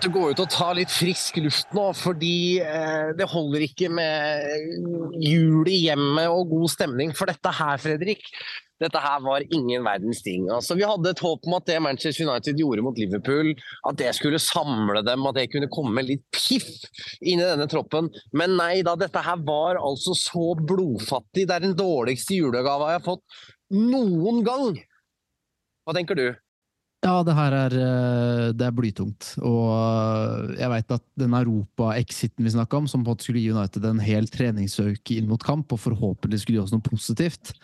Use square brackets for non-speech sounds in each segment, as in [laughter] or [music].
måtte gå ut og ta litt frisk luft nå, fordi eh, det holder ikke med jul i hjemmet og god stemning. For dette her, Fredrik, dette her var ingen verdens ting. Altså, vi hadde et håp om at det Manchester United gjorde mot Liverpool, at det skulle samle dem, at det kunne komme litt piff inn i denne troppen. Men nei da, dette her var altså så blodfattig. Det er den dårligste julegava jeg har fått noen gang. Hva tenker du? Ja, det her er, eh, det er blytungt. Og eh, jeg veit at den Europa-exiten vi snakka om, som på en måte skulle gi United en hel treningsøke inn mot kamp, og forhåpentlig skulle gi oss noe positivt.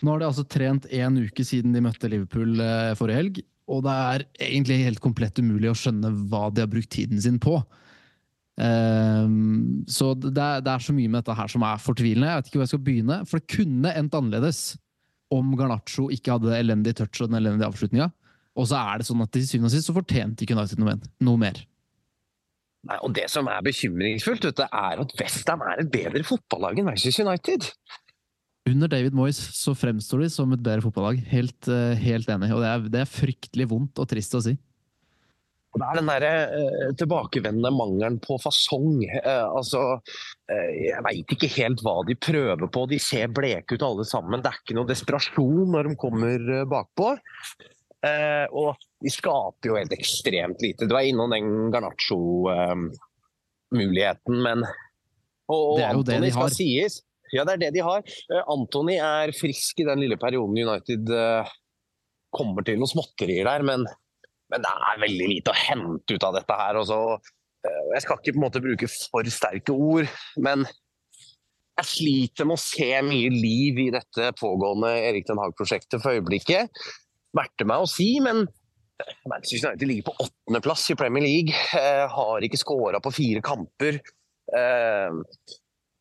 Nå har de altså trent én uke siden de møtte Liverpool eh, forrige helg, og det er egentlig helt komplett umulig å skjønne hva de har brukt tiden sin på. Um, så det er, det er, så mye med dette her som er fortvilende. Jeg vet ikke hvor jeg skal begynne, for det kunne endt annerledes om Garnaccio ikke hadde elendig touch og den elendige avslutninga. Og så er det sånn at til syvende og sist så fortjente ikke United noe, noe mer. Nei, og Det som er bekymringsfullt, vet du, er at Westham er et bedre fotballag enn Manchester United. Under David Moyes så fremstår de som et bedre fotballag. Helt, uh, helt enig. Og det er, det er, fryktelig vondt og trist å si. Det er den der, uh, tilbakevendende mangelen på fasong. Uh, altså, jeg veit ikke helt hva de prøver på. De ser bleke ut alle sammen. Det er ikke noe desperasjon når de kommer bakpå. Eh, og de skaper jo helt ekstremt lite. Du er innom den Garnaccio-muligheten, eh, men Og, og Antony skal sies. Ja, det er det de har. Eh, Antony er frisk i den lille perioden United eh, kommer til noen småtterier der, men, men, det er veldig lite å hente ut av dette her. Også. Eh, jeg skal ikke på en måte bruke for sterke ord, men jeg sliter med å se mye liv i dette pågående Erik Den Haag-prosjektet for øyeblikket smerte meg å si, men Manchester United ligger på åttendeplass i Premier League. Eh, har ikke skåra på fire kamper. Eh,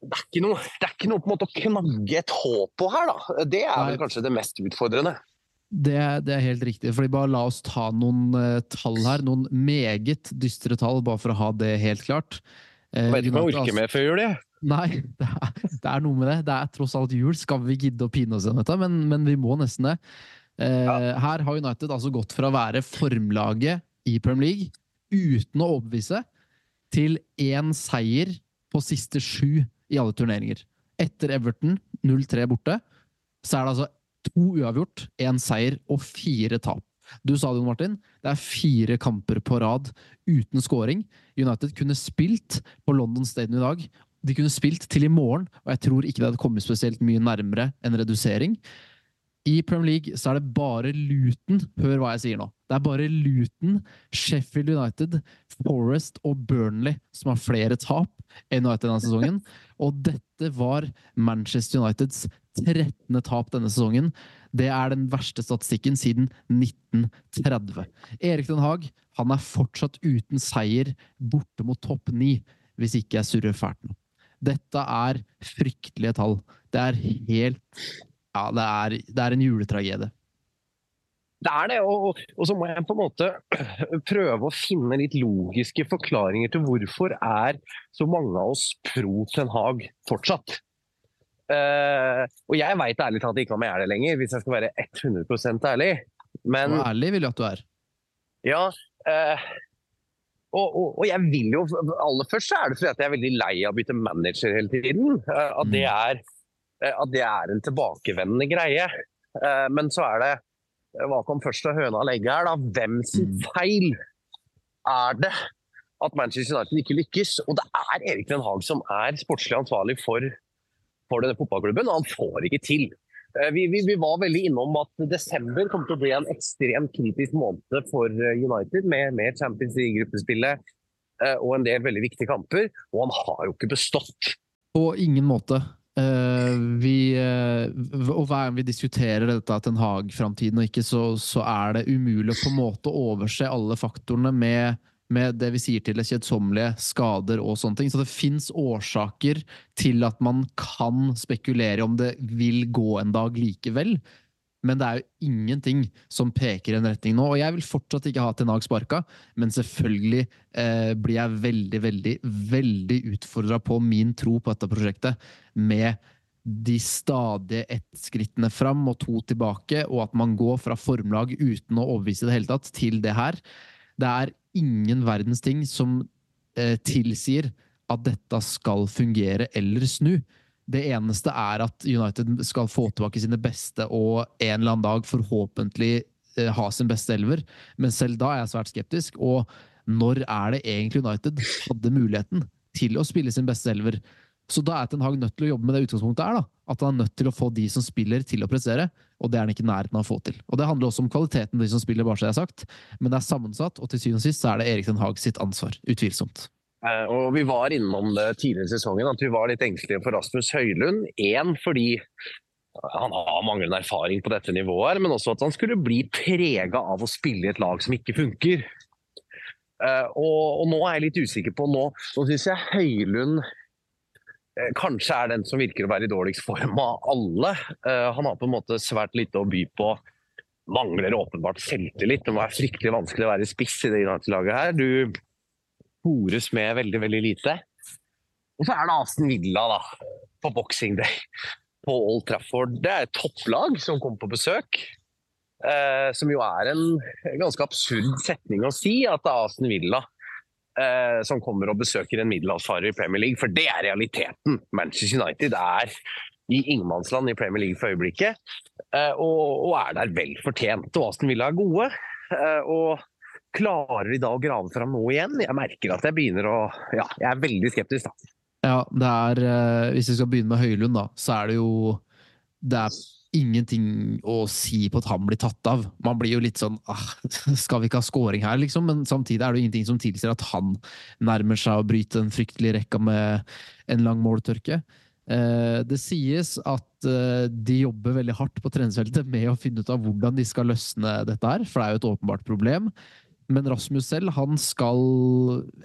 det er ikke noe, det er ikke noe på en måte å knagge et håp på her, da. Det er vel kanskje det mest utfordrende. Det, det, er helt riktig. fordi bare La oss ta noen uh, tall her. Noen meget dystre tall, bare for å ha det helt klart. Uh, vet ikke om jeg orker mer før jul, jeg. Nei, [laughs] det er, det er, noe med det. Det er tross alt jul. Skal vi gidde å pine oss gjennom dette? Men, men, vi må nesten det. Ja. Eh, her har United altså gått fra å være formlaget i Premier League uten å overbevise, til én seier på siste sju i alle turneringer. Etter Everton 0-3 borte, så er det altså to uavgjort, én seier og fire tap. Du sa det, Martin. Det er fire kamper på rad uten scoring. United kunne spilt på London Stadium i dag. De kunne spilt til i morgen, og jeg tror ikke det hadde kommet spesielt mye nærmere en redusering. I Premier League så er det bare Luton Hør hva jeg sier nå. Det er bare Luton, Sheffield United, Forest og Burnley som har flere tap enn United denne sesongen. [laughs] Og dette var Manchester Uniteds 13. tap denne sesongen. Det er den verste statistikken siden 1930. Erik Den Haag han er fortsatt uten seier borte mot topp ni, hvis ikke jeg surrer fælt nå. Dette er fryktelige tall. Det er helt ja, det er, det er en juletragedie. Det er det, og, og, så må jeg på en måte [clears throat] prøve å finne litt logiske forklaringer til hvorfor er så mange av oss pro Ten Hag fortsatt. Uh, og jeg veit ærlig talt ikke om jeg er det lenger, hvis jeg skal være 100 ærlig. Men og ærlig vil jeg at du er. Ja. Uh, og, og, og, jeg vil jo Aller først så er det fordi jeg er veldig lei av å bytte manager hele tiden. Uh, at det mm. er at det er en tilbakevendende greie. Eh, men så er det eh, Hva kom først av høna og egget her, da? Hvem sin mm. feil er det at Manchester United ikke lykkes? Og det er Erik Den Haag som er sportslig ansvarlig for, for denne fotballklubben, og han får ikke til. Vi, vi, vi, var veldig innom at desember kommer til å bli en ekstremt kritisk måned for United, med, med Champions League-gruppespillet og en del veldig viktige kamper. Og han har jo ikke bestått. På ingen måte. Uh, og hver gang vi diskuterer dette Ten Hag-framtiden og ikke, så, så, er det umulig å på en måte overse alle faktorene med, med det vi sier til det kjedsommelige, skader og sånne ting. Så det fins årsaker til at man kan spekulere om det vil gå en dag likevel. Men det er jo ingenting som peker i en retning nå. Og jeg vil fortsatt ikke ha Ten Hag sparka, men selvfølgelig eh, blir jeg veldig, veldig, veldig utfordra på min tro på dette prosjektet med de stadige ett skrittene fram og to tilbake, og at man går fra formlag uten å overbevise i det hele tatt, til det her. Det er ingen verdens ting som eh, tilsier at dette skal fungere eller snu. Det eneste er at United skal få tilbake sine beste og en eller annen dag forhåpentlig eh, ha sin beste elver, men selv da er jeg svært skeptisk. Og når er det egentlig United hadde muligheten til å spille sin beste elver? Så da er Ten Hag nødt til å jobbe med det utgangspunktet her, da. At han er nødt til å få de som spiller, til å prestere. Og det er han ikke i nærheten av å få til. Og det handler også om kvaliteten på de som spiller, bare så jeg har sagt. Men det er sammensatt, og til syvende og sist så er det Erik Ten Hag sitt ansvar. Utvilsomt. Eh, og Vi var innom det tidligere i sesongen, at vi var litt engstelige for Rasmus Høylund. Én fordi han har manglende erfaring på dette nivået, men også at han skulle bli prega av å spille i et lag som ikke funker. Uh, og, og, nå er jeg litt usikker på Nå, nå syns jeg Høylund kanskje er den som virker å være i dårligst form av alle. Uh, han har på en måte svært lite å by på. Mangler åpenbart selvtillit. Det må være fryktelig vanskelig å være spiss i det laget her. Du fòres med veldig, veldig lite. Og så er det Aston Villa da, på Boxing Day på Old Trafford. Det er et topplag som kommer på besøk. Eh, som jo er en ganske absurd setning å si, at det er Aston Villa eh, som kommer og besøker en middelhavsfarer i Premier League. For det er realiteten. Manchester United er i ingenmannsland i Premier League for øyeblikket. Eh, og, og, er der vel fortjent. Og Aston Villa er gode. Eh, og Klarer de da å grave fram noe igjen? Jeg merker at jeg begynner å Ja, jeg er veldig skeptisk, da. Ja, det er eh, Hvis vi skal begynne med Høylund, da, så er det jo Det er ingenting å si på at han blir tatt av. Man blir jo litt sånn ah, [laughs] Skal vi ikke ha scoring her, liksom? Men samtidig er det jo ingenting som tilsier at han nærmer seg å bryte den fryktelige rekka med en lang måltørke. Eh, det sies at eh, de jobber veldig hardt på treningsfeltet med å finne ut av hvordan de skal løsne dette her, for det er jo et åpenbart problem. Men Rasmus selv han skal,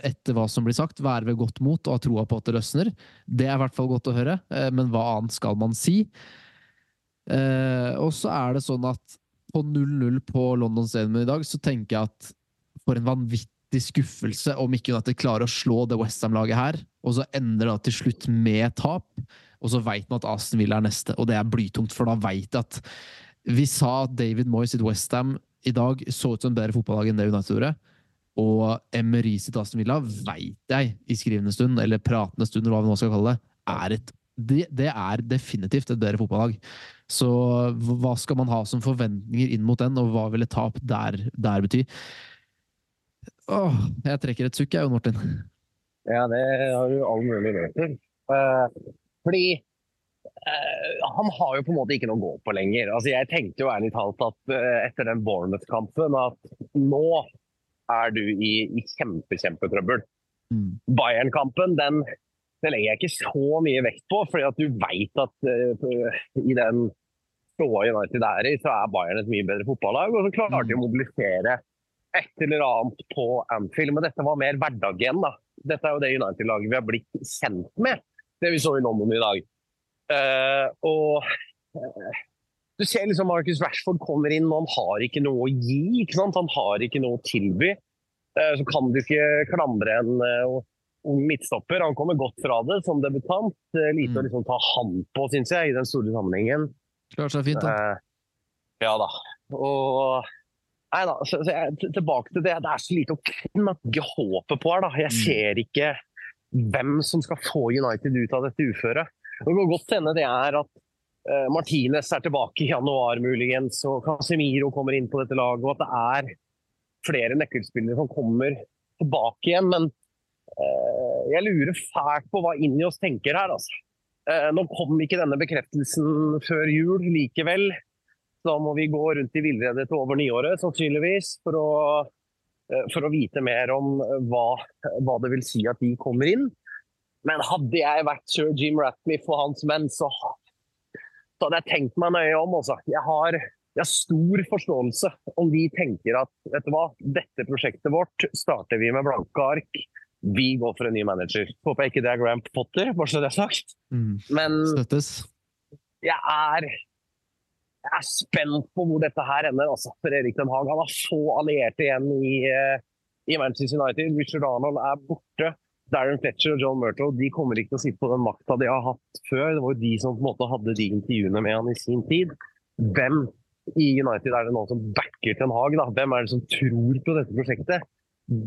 etter hva som blir sagt, være ved godt mot og ha troa på at det løsner. Det er i hvert fall godt å høre, eh, men hva annet skal man si? Eh, og så er det sånn at på 0-0 på London Stadium i dag, så tenker jeg at for en vanvittig skuffelse om ikke United klarer å slå det Westham-laget her, og så ender det til slutt med tap. Og så veit man at Aston Villa er neste, og det er blytungt, for da veit jeg at vi sa at David Moyes sitt Westham i dag så ut som en bedre fotballag enn det United gjorde. Og Emery sitt Aston Villa veit jeg i skrivende stund, eller pratende stund, eller hva vi nå skal kalle det, er et det, det, er definitivt et bedre fotballag. Så hva skal man ha som forventninger inn mot den, og hva vil et tap der, der bety? Åh, jeg trekker et sukk, jeg, Jon Martin. Ja, det har du all mulighet til. Uh, fordi Uh, han har jo på en måte ikke noe å gå på lenger. Altså, jeg tenkte jo ærlig talt at uh, etter den Bournemouth-kampen at nå er du i, i kjempe, kjempetrøbbel. Mm. Bayern-kampen den, den, legger jeg ikke så mye vekt på, fordi at du veit at uh, i den ståa United er i, så er Bayern et mye bedre fotballag. Og så klarte de å mm. mobilisere et eller annet på Anfield. Men dette var mer hverdag igjen. da. Dette er jo det United-laget vi har blitt kjent med, det vi så i London i dag. Uh, og uh, du ser liksom Marcus Rashford kommer inn, og han har ikke noe å gi. Han har ikke noe å tilby. Uh, så kan du ikke klandre en ung midtstopper. Han kommer godt fra det som debutant. lite mm. å liksom ta han på, syns jeg, i den store sammenhengen. Klarer seg fint, da. ja da. Og Nei da, så, så jeg, tilbake til det. Det er så lite å knagge håpet på her, da. Jeg mm. ser ikke hvem som skal få United ut av dette uføret. Det kan godt hende det er at uh, Martinez er tilbake i januar muligens, og Casemiro kommer inn på dette laget, og at det er flere nøkkelspillere som kommer tilbake igjen. Men jeg lurer fælt på hva inni oss tenker her. altså. Uh, nå kom ikke denne bekreftelsen før jul likevel. Da må vi gå rundt i villrede til over nyåret, sannsynligvis, for å, for å vite mer om hva, hva, det vil si at de kommer inn. Men hadde jeg vært sir Jim Ratcliffe og hans menn, så, så hadde jeg tenkt meg nøye om. Også. Jeg har, jeg har stor forståelse om de tenker at vet du hva, dette prosjektet vårt starter vi med blanke ark. Vi går for en ny manager. Håper jeg ikke det er Graham Potter, bare så det er sagt. Mm. Men Støttes. jeg er jeg er spent på hvor dette her ender. Altså, for Erik Den Haag han har få allierte igjen i, eh, i Manchester United. Richard Arnold er borte. Darren Fletcher og John Murtow de kommer ikke til å sitte på den makta de har hatt før. Det var jo de som på en måte hadde de intervjuene med han i sin tid. Hvem i United er det nå som backer Ten Hag? Da? Hvem er det som tror på dette prosjektet?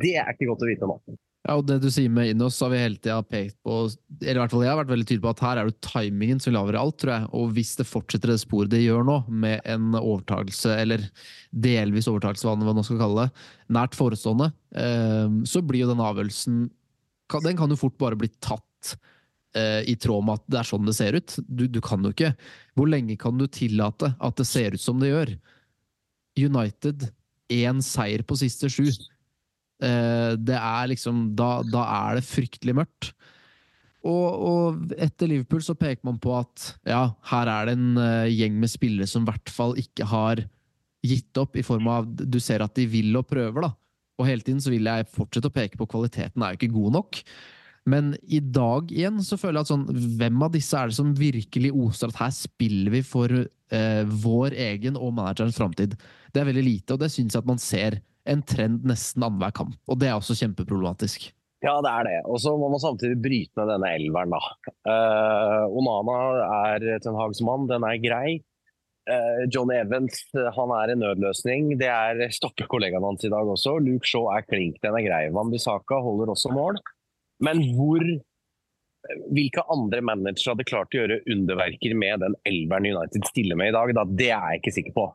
Det er ikke godt å vite nå. Ja, og det du sier med Innos, har vi hele tida pekt på eller i hvert fall jeg har vært veldig tydelig på at her er det timingen som lager alt, tror jeg. Og hvis det fortsetter det sporet det gjør nå, med en overtakelse, eller delvis overtakelse, hva man nå skal kalle det, nært forestående, eh, så blir jo den avgjørelsen Den kan jo fort bare bli tatt eh, i tråd med at det er sånn det ser ut. Du, du kan jo ikke Hvor lenge kan du tillate at det ser ut som det gjør? United én seier på siste sju. Eh, det er liksom da, da, er det fryktelig mørkt. Og, og, etter Liverpool så peker man på at ja, her er det en uh, gjeng med spillere som i hvert fall ikke har gitt opp, i form av du ser at de vil og prøver, da. Og hele tiden så vil jeg fortsette å peke på kvaliteten er jo ikke god nok. Men i dag igjen så føler jeg at sånn Hvem av disse er det som virkelig oser at her spiller vi for eh, vår egen og managerens framtid? Det er veldig lite, og det syns jeg at man ser en trend nesten annenhver kamp. Og det er også kjempeproblematisk. Ja, det er det. Og så må man samtidig bryte ned denne elveren, da. Uh, Onana er Ten Hags mann, den er grei. Uh, John Evans han er en nødløsning. Det er stopper hans i dag også. Luke Shaw er klink, den er grei. Van Bissaka holder også mål. Men hvor hvilke andre managere hadde klart å gjøre underverker med den elveren United stiller med i dag? Da? Det er jeg ikke sikker på.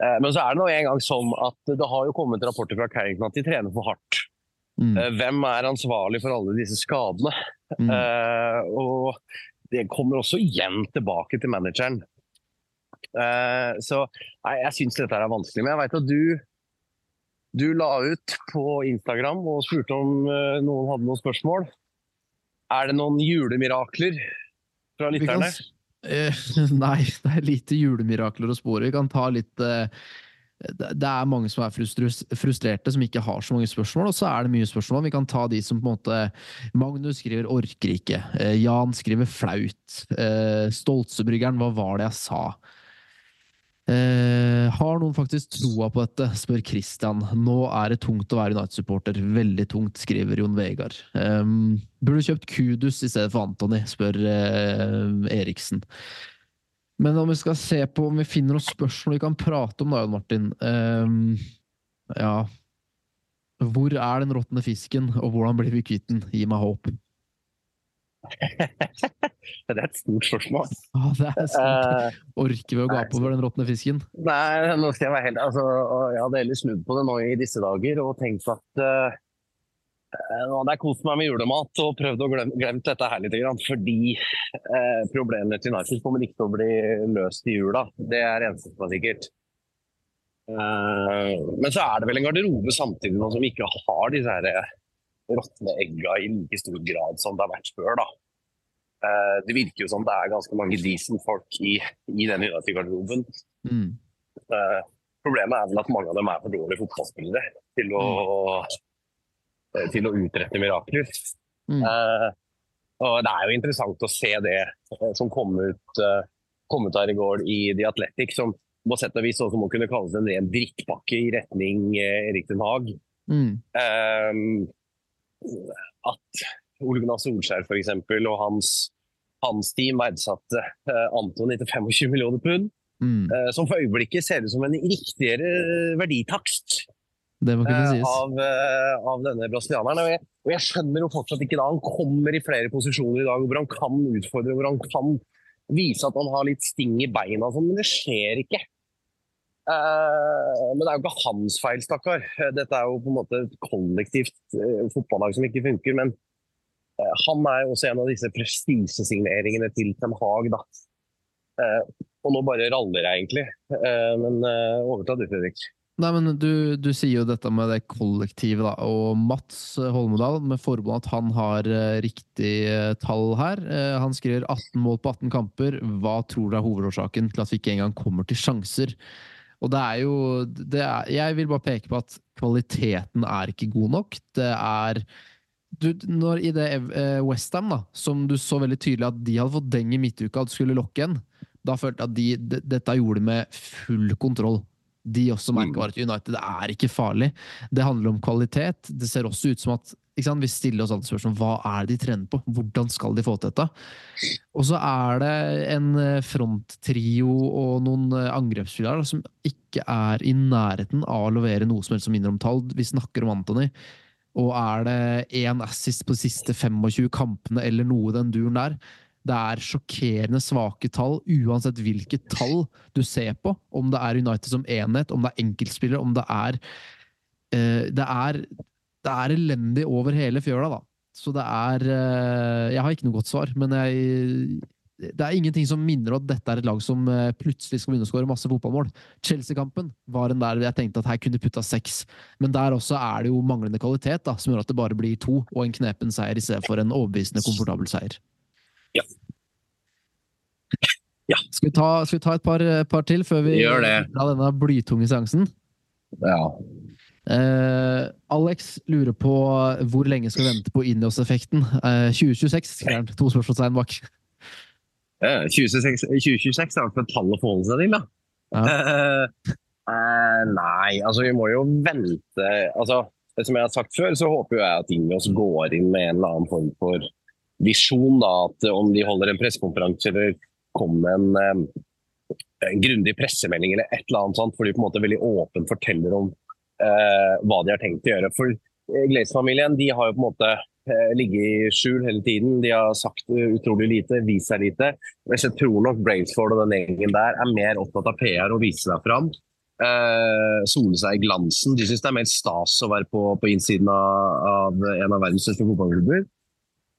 Eh, men så er det nå en gang sånn at det har jo kommet rapporter fra Carrington at de trener for hardt. Mm. Eh, hvem er ansvarlig for alle disse skadene? Mm. Uh, og det kommer også igjen tilbake til manageren. Uh, så nei, jeg syns dette er vanskelig. Men jeg veit at du, du la ut på Instagram og spurte om uh, noen hadde noen spørsmål. Er det noen julemirakler fra lytterne? Vi kan, [laughs] nei, det er lite julemirakler å spore. Vi kan ta litt eh, det er mange som er frustrerte, som ikke har så mange spørsmål, og så er det mye spørsmål. Vi kan ta de som på en måte Magnus skriver 'orker ikke'. Eh, Jan skriver 'flaut'. Stoltsebryggeren 'hva var det jeg sa'? Eh, har noen faktisk troa på dette, spør Christian. Nå er det tungt å være United-supporter. Veldig tungt, skriver Jon Vegard. Eh, burde kjøpt Kudus i stedet for Antony, spør eh, Eriksen. Men om vi skal se på om vi finner noen spørsmål vi kan prate om, da, Jon Martin ehm, Ja Hvor er den råtne fisken, og hvordan blir vi kvitt den? Gi meg håp. [laughs] det er et stort spørsmål. Ah, det er stort. Orker vi å gape over den råtne fisken? Nei, nå skal jeg være helt altså, Jeg hadde heller snudd på det nå i disse dager og tenkt at uh, nå hadde jeg kost meg med julemat og prøvd å glemme, glemt dette her litt. Fordi uh, problemene til Narsis kommer ikke til å bli løst i jula. Det er eneste som er sikkert. Uh, men så er det vel en garderobe samtidig nå som ikke har disse her råtne egga i like stor grad som det har vært før. da. Eh, det virker jo som det er ganske mange decent folk i, i den United-garderoben. Mm. Eh, problemet er vel at mange av dem er for dårlige fotballspillere til å, mm. til å utrette mirakler. Mm. Uh, og Det er jo interessant å se det som kom ut, uh, kom ut her i går i The Athletic, som på sett og vis også må kunne kalles en ren drittpakke i retning uh, Erik Den Haag. Mm. Um, at Ole Gunnar Solskjær for eksempel, og hans, hans team verdsatte uh, Antony til 25 millioner pund. Mm. Uh, som for øyeblikket ser ut som en riktigere verditakst sies. Av, av, denne brasilianeren. Og jeg, og jeg, skjønner jo fortsatt ikke da han kommer i flere posisjoner i dag hvor han kan utfordre, hvor han kan vise at han har litt sting i beina, sånn, men det skjer ikke. Uh, men det er jo ikke hans feil, stakkar. Dette er jo på en måte et kollektivt uh, fotballag som ikke funker. Men uh, han er jo også en av disse prestisjesigneringene til Ten Hag, da. og nå bare raller jeg egentlig. men overta du, Fredrik. Nei, men du, du, sier jo dette med det kollektivet, da. Og Mats Holmedal, med forbehold at han har riktig tall her. han skriver 18 mål på 18 kamper. Hva tror du er hovedårsaken til at vi ikke engang kommer til sjanser? Og det er jo det er, Jeg vil bare peke på at kvaliteten er ikke god nok. Det er du, når I det uh, Westham, som du så veldig tydelig at de hadde fått deng i midtuka, at du skulle lokke en, da følte jeg at de, de, dette gjorde de med full kontroll. De også merker bare at United er ikke farlig. Det handler om kvalitet. Det ser også ut som at Vi stiller oss alltid spørsmål hva er det de trener på, hvordan skal de få til dette? Og så er det en eh, fronttrio og noen eh, angrepsspillere som ikke er i nærheten av å levere noe som helst som minner om tall. Vi snakker om Anthony. Og er det én assist på de siste 25 kampene eller noe den duren der? Det er sjokkerende svake tall, uansett hvilket tall du ser på. Om det er United som enhet, om det er enkeltspillere, om det er uh, det er, det er elendig over hele fjøla, da. Så det er uh, Jeg har ikke noe godt svar, men jeg det er ingenting som minner om at dette er et lag som eh, plutselig skal begynne å skåre masse fotballmål. Chelsea-kampen var en der jeg tenkte at her kunne putta seks, men der også er det jo manglende kvalitet da, som gjør at det bare blir to og en knepen seier i stedet for en overbevisende, komfortabel seier. Ja. ja. Skal, vi ta, skal, vi ta, et par, par til før vi gjør det. denne blytunge seansen? Ja. Uh, Alex lurer på hvor lenge skal vi vente på Ineos-effekten. Uh, 2026, skrev han. To spørsmålstegn bak. 2026, 2026 er et tall å forholde seg til, da. Ja. Uh, [laughs] nei, altså vi må jo vente altså, Som jeg har sagt før, så håper jeg at Ingos går inn med en eller annen form for visjon. da, at Om de holder en pressekonferanse eller kommer med en, en grundig pressemelding eller et eller annet sånt, hvor de på en måte veldig åpent forteller om uh, hva de har tenkt å gjøre. For Glaze-familien de har jo på en måte Eh, ligge i skjul hele tiden. De har sagt utrolig lite, vist seg lite. Men jeg tror nok Brainsford og den gjengen der er mer opptatt av PR og vise seg fram. Eh, sole seg i glansen. De syns det er mer stas å være på, på innsiden av, av, en av verdens største fotballklubber.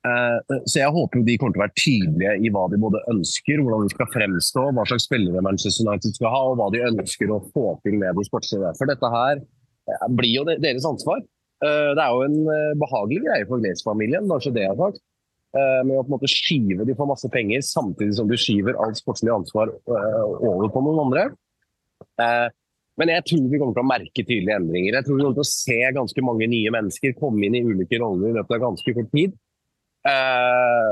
Eh, så jeg håper de kommer til å være tydelige i hva de både ønsker, hvordan de skal fremstå, hva slags spillere Manchester United skal ha, og hva de ønsker å få til med de sportslige. For dette her eh, blir jo deres ansvar. Eh, det er jo en eh, behagelig greie for Glaze-familien, kanskje det jeg sagt. Eh, med å på en måte skyve de for masse penger, samtidig som du skyver alt sportslig ansvar over på noen andre. Men jeg tror vi kommer til å merke tydelige endringer. Jeg tror vi kommer til å se ganske mange nye mennesker komme inn i ulike roller i løpet av ganske kort tid.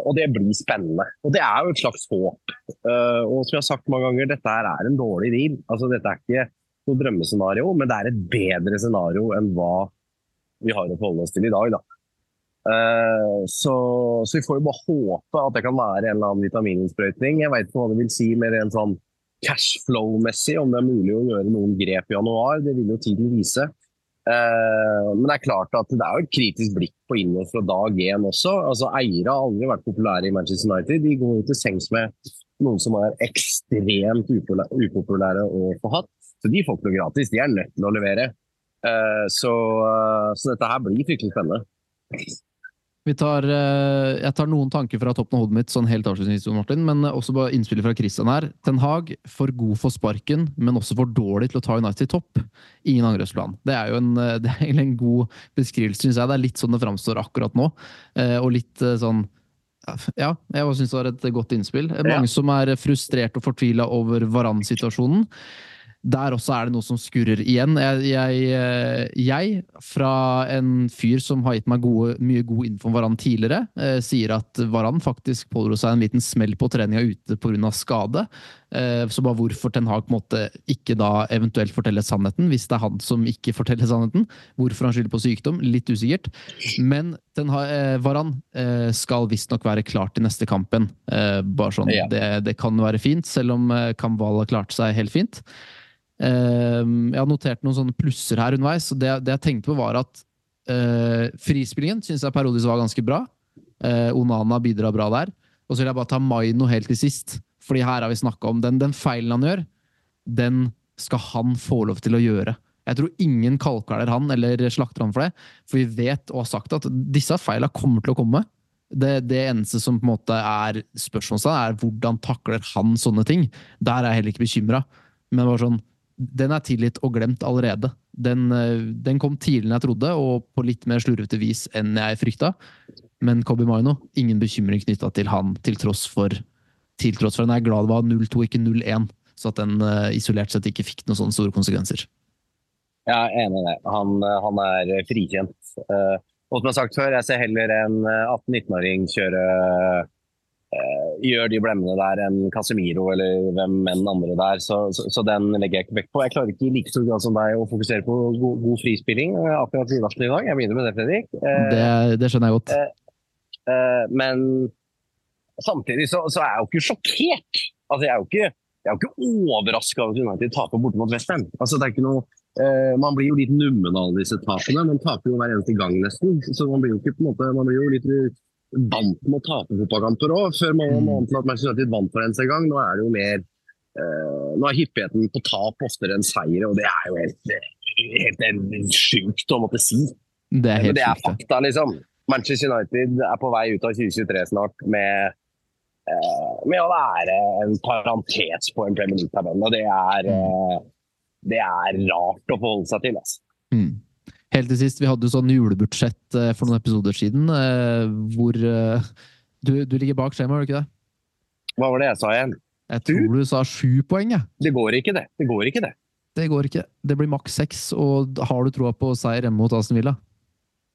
og det blir spennende. Og det er jo et slags håp. og som jeg har sagt mange ganger, dette her er en dårlig deal. Altså, dette er ikke noe drømmescenario, men det er et bedre scenario enn hva vi har å forholde oss til i dag. Da. Uh, så, så, vi får jo bare håpe at det kan være en eller annen vitamininnsprøytning. Jeg veit ikke hva det vil si mer en sånn cashflow-messig, om det er mulig å gjøre noen grep i januar. Det vil jo tiden vise. Uh, men det er klart at det er jo et kritisk blikk på Ineos fra dag én også. Altså Eiere har aldri vært populære i Manchester United. De går jo til sengs med noen som er ekstremt upopulære å få hatt. Så de får ikke noe gratis. De er nødt til å levere. Eh, så, eh, så, dette her blir fryktelig spennende. Vi tar, eh, jeg tar noen tanker fra toppen av hodet mitt, sånn helt avslutningsvis, Martin, men også bare innspillet fra Christian her. Ten Hag for god for sparken, men også for dårlig til å ta United til topp. Ingen angrepsplan. Det er jo en, det er en god beskrivelse, syns jeg. Det er litt sånn det framstår akkurat nå. Og litt sånn ja, jeg syns det var et godt innspill. Mange som er frustrert og fortvila over Varan-situasjonen. Der også er det noe som skurrer igjen. Jeg, jeg, eh, jeg, fra en fyr som har gitt meg gode, mye god info om Varan tidligere, eh, sier at Varan faktisk pådro seg en liten smell på treninga ute pga. skade. Eh, så bare hvorfor Ten Hag måtte ikke da eventuelt fortelle sannheten, hvis det er han som ikke forteller sannheten. Hvorfor han skylder på sykdom, litt usikkert. Men Ten Hag, eh, Varan eh, skal visstnok være klar til neste kampen. Eh, bare sånn, ja. det, det, kan være fint, selv om eh, Kamval har klart seg helt fint. Ehm, jeg har notert noen sånne plusser her underveis. og Det, det jeg tenkte på, var at uh, frispillingen syns jeg periodisk var ganske bra. Uh, Onana bidrar bra der. Og så vil jeg bare ta Maino helt til sist. Fordi her har vi snakka om den, den feilen han gjør, den skal han få lov til å gjøre. Jeg tror ingen kalkveler han eller slakter han for det. For vi vet og har sagt at disse feilene kommer til å komme. Det, det, eneste som på en måte er spørsmålstegn, er hvordan takler han sånne ting. Der er jeg heller ikke bekymra. Men bare sånn, den er tilgitt og glemt allerede. Den, eh, den, kom tidligere enn jeg trodde, og på litt mer slurvete vis enn jeg frykta. Men Kobi Maino, ingen bekymring knytta til han, til tross for til tross for han er glad det var 0-2, ikke 0-1. Så at den uh, isolert sett ikke fikk noen sånne store konsekvenser. Jeg er enig i det. Han, eh, han er frikjent. Og som jeg har sagt før, jeg ser heller en 18-19-åring kjøre gjør de blemmene der enn Casemiro eller hvem enn andre der. Så, så, så, den legger jeg ikke vekt på. Jeg klarer ikke i like stor grad som deg å fokusere på god, god frispilling akkurat i i dag. Jeg begynner med det, Fredrik. det, det, skjønner jeg godt. men samtidig så, så, er jeg jo ikke sjokkert. Altså, jeg er jo ikke, jeg ikke overraska over at United taper borte mot Western. Altså, det er ikke noe man blir jo litt nummen av alle disse tapene. Man taper jo hver eneste gang, nesten. Så man blir jo, ikke, på en måte, man blir jo litt vant med å tape fotballkamper òg. Før man mm. vant til at Manchester United vant for eneste gang. Nå er det jo mer uh, Nå er hyppigheten på tap oftere enn seire, og det er jo helt, helt, helt sjukt å måtte si. Det er helt Men det er fakta, liksom. Manchester United er på vei ut av 2023 snart med uh, med å være en parentes på en Premier League-tabell. Og det er mm det er rart å forholde seg til. Altså. Mm. Helt til sist, vi hadde jo sånn julebudsjett eh, for noen episoder siden, eh, hvor eh, du, du ligger bak skjemaet, gjør du ikke det? Hva var det jeg sa igjen? Jeg tror du sa sju poeng, jeg. Det går ikke, det. Det går ikke, det. Det går ikke. Det blir maks seks. Og har du troa på seier hjemme mot Aston Villa?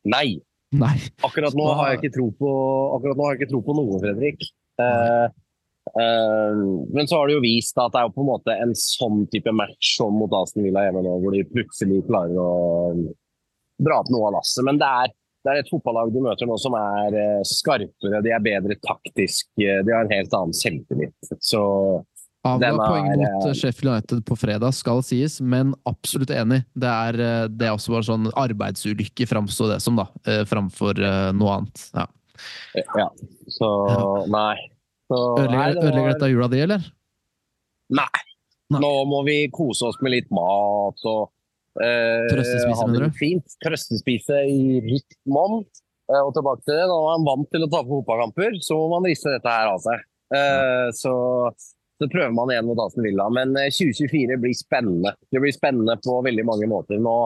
Nei. Nei. Akkurat nå har jeg ikke tro på, akkurat nå har jeg ikke tro på noe, Fredrik. Uh, Uh, men så har det jo vist at det er på en måte en sånn type match som mot Aston Villa hjemme nå, hvor de plutselig klarer å dra opp noe av lasset. Men det er, det er, et fotballag du møter nå som er uh, skarpere, de er bedre taktisk, uh, de har en helt annen selvtillit. Så Avla poeng mot Sheffield United på fredag, skal sies, men absolutt enig. Det er, det er også bare sånn arbeidsulykke, framstår det som, da, framfor noe annet. Ja. ja. Så nei. Ødelegger, ødelegger dette jula di, eller? Nei. Nei. Nå må vi kose oss med litt mat og eh, Trøstespise, mener du? Fint. Trøstespise i rikt monn. Eh, og tilbake til det, Når man er vant til å tape fotballkamper, så må man riste dette her av seg. Eh, så, så, prøver man igjen mot Aston Villa. Men 2024 eh, blir spennende. Det blir spennende på veldig mange måter. Nå,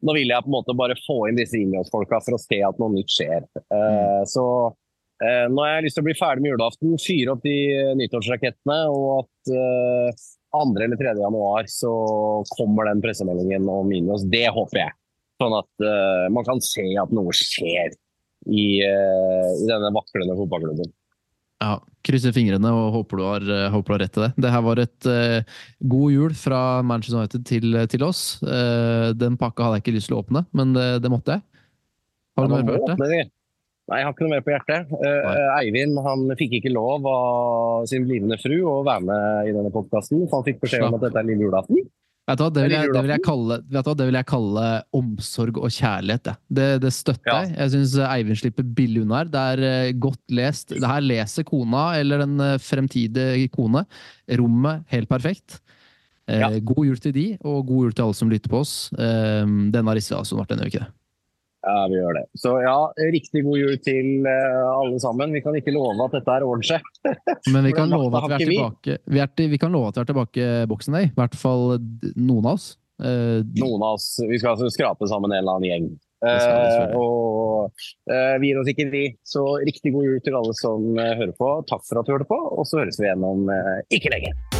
nå vil jeg på en måte bare få inn disse Ineos-folka for å se at noe nytt skjer. Mm. Så nå har jeg lyst til å bli ferdig med julaften, fyre opp de nyttårsrakettene, og at 2. eller 3. januar så kommer den pressemeldingen om Minios. Det håper jeg. Sånn at uh, man kan se at noe skjer i, uh, i denne vaklende fotballklubben. Ja, Krysser fingrene og håper du har, håper du har rett til det. Det her var et uh, god jul fra Manchester United til, til oss. Den pakka hadde jeg ikke lyst til å åpne, men det, det måtte jeg. Har du ja, noe hørt det? Nei, jeg har ikke noe mer på hjertet. Uh, Eivind han fikk ikke lov av sin blivende fru å være med i denne podkasten. Han fikk beskjed om at dette er lille julaften. Vet du hva, det vil, jeg, det, vil jeg kalle, hva, det vil jeg kalle omsorg og kjærlighet. Det, det støtter jeg. Ja. Jeg syns Eivind slipper billig unna her. Det er uh, godt lest. Det her leser kona, eller den fremtidige kone, rommet helt perfekt. Ja. God jul til de, og god jul til alle som lytter på oss. Denne har altså, vært ikke det? Ja, vi gjør det. Så ja, riktig god jul til uh, alle sammen. Vi kan ikke love at dette er ordner seg. [laughs] Men vi kan, love at vi, er tilbake, vi, er til, vi kan love at vi er tilbake i boksen, I hvert fall noen av oss. Uh, noen av oss. Vi skal altså skrape sammen en eller annen gjeng. Uh, og vi gir oss ikke, vi. Så riktig god jul til alle som hører på. Takk for at du hørte på, og så høres vi igjen om ikke lenge.